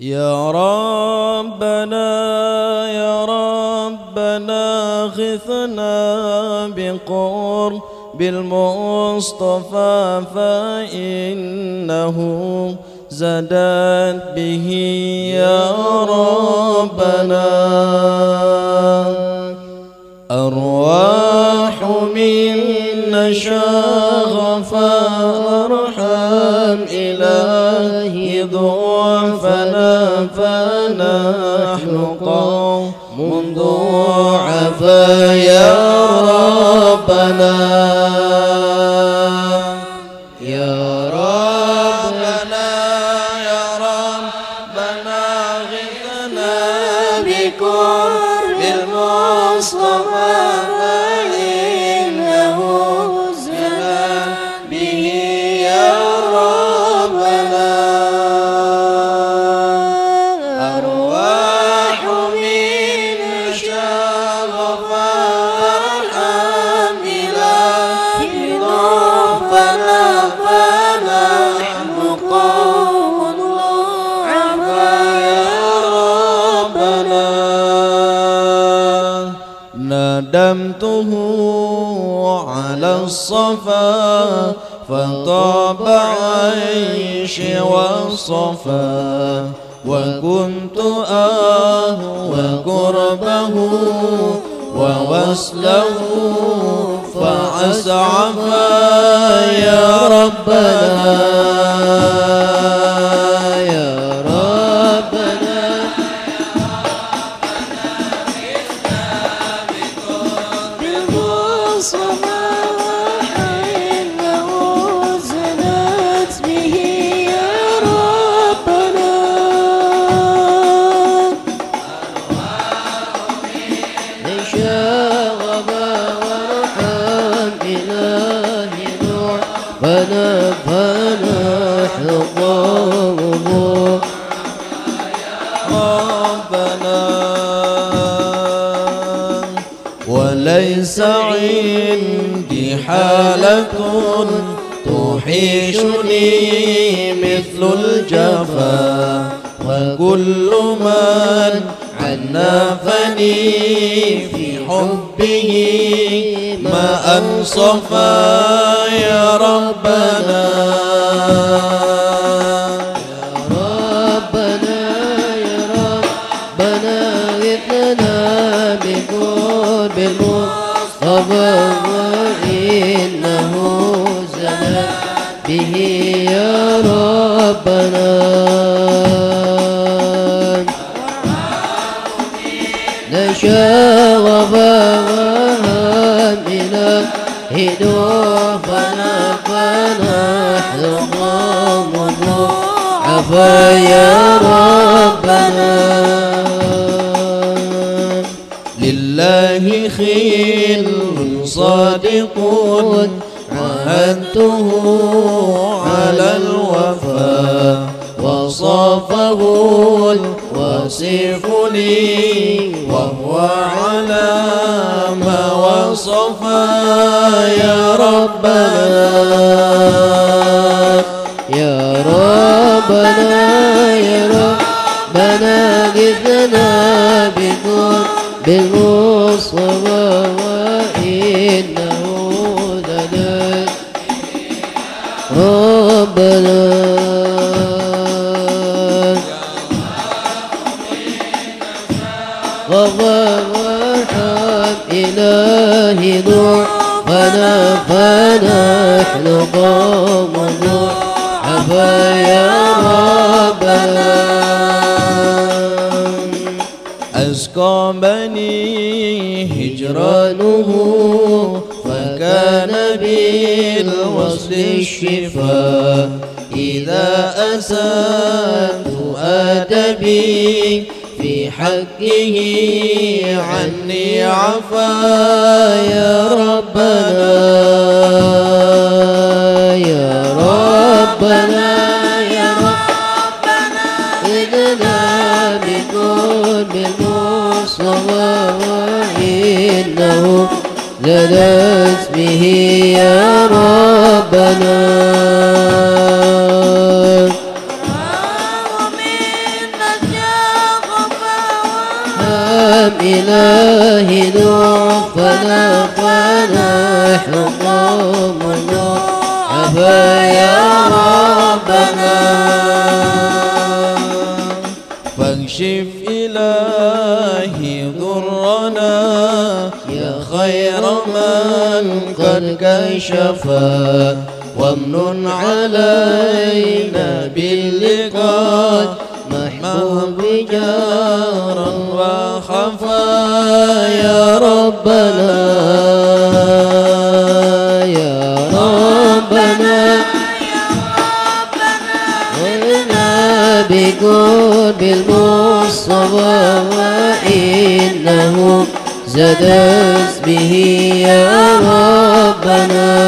يا ربنا يا ربنا غثنا بقرب بالمصطفى فإنه زادت به يا ربنا. أرواح منا شغف أرحم إلهي ضعفنا. فنحن قوم ضعفا يا ربنا. يا ربنا على الصفا فطاب عيشي والصفا وكنت أهوى قربه ووصله فأسعفا يا ربنا. ربنا. وليس عندي حالة توحشني مثل الجفا. وكل من عنفني في حبه ما أنصفا يا ربنا. بقرب المصطفى وإنه زنا به يا ربنا نشاغب وهم إلى هدوفنا فنحن قوم عفا يا ربنا صادق عهدته على الوفا وصافه الوصف لي. إلهي نور فنا فنحن قوم يا ربنا أسقى بني هجرانه فكان بالوصل الشفاء إذا أسأت أدبي حقه عني عفا يا ربنا. يا ربنا يا ربنا. إذنا بكل بالمصطفى وإنه زادت به يا ربنا. إلهي ضعفنا فنحن قوم ضعفا يا ربنا. فاكشف إلهي ضرنا. يا خير من قد كشفا. وامن علينا باللقاء. محبوب جارا بقرب المصطفى وإنه زادت به يا ربنا.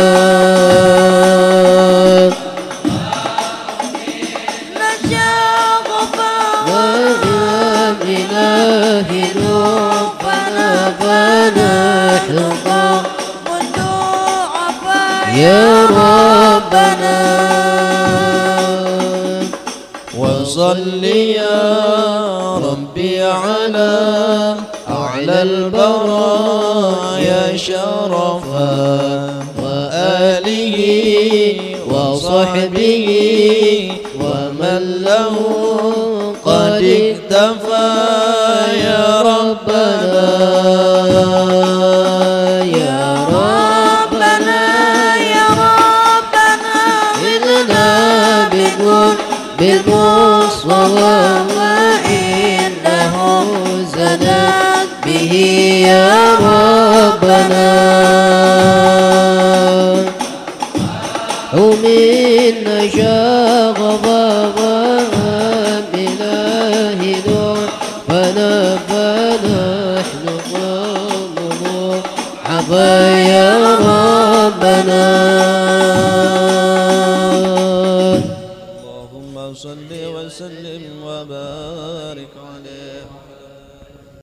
يا ربنا. وصل يا ربي على أعلى البرايا شرفا وآله وصحبه بالمصطفى وإنه زادت به يا ربنا ومن بابا بإله دور فنا فنحن قوم عفا يا ربنا.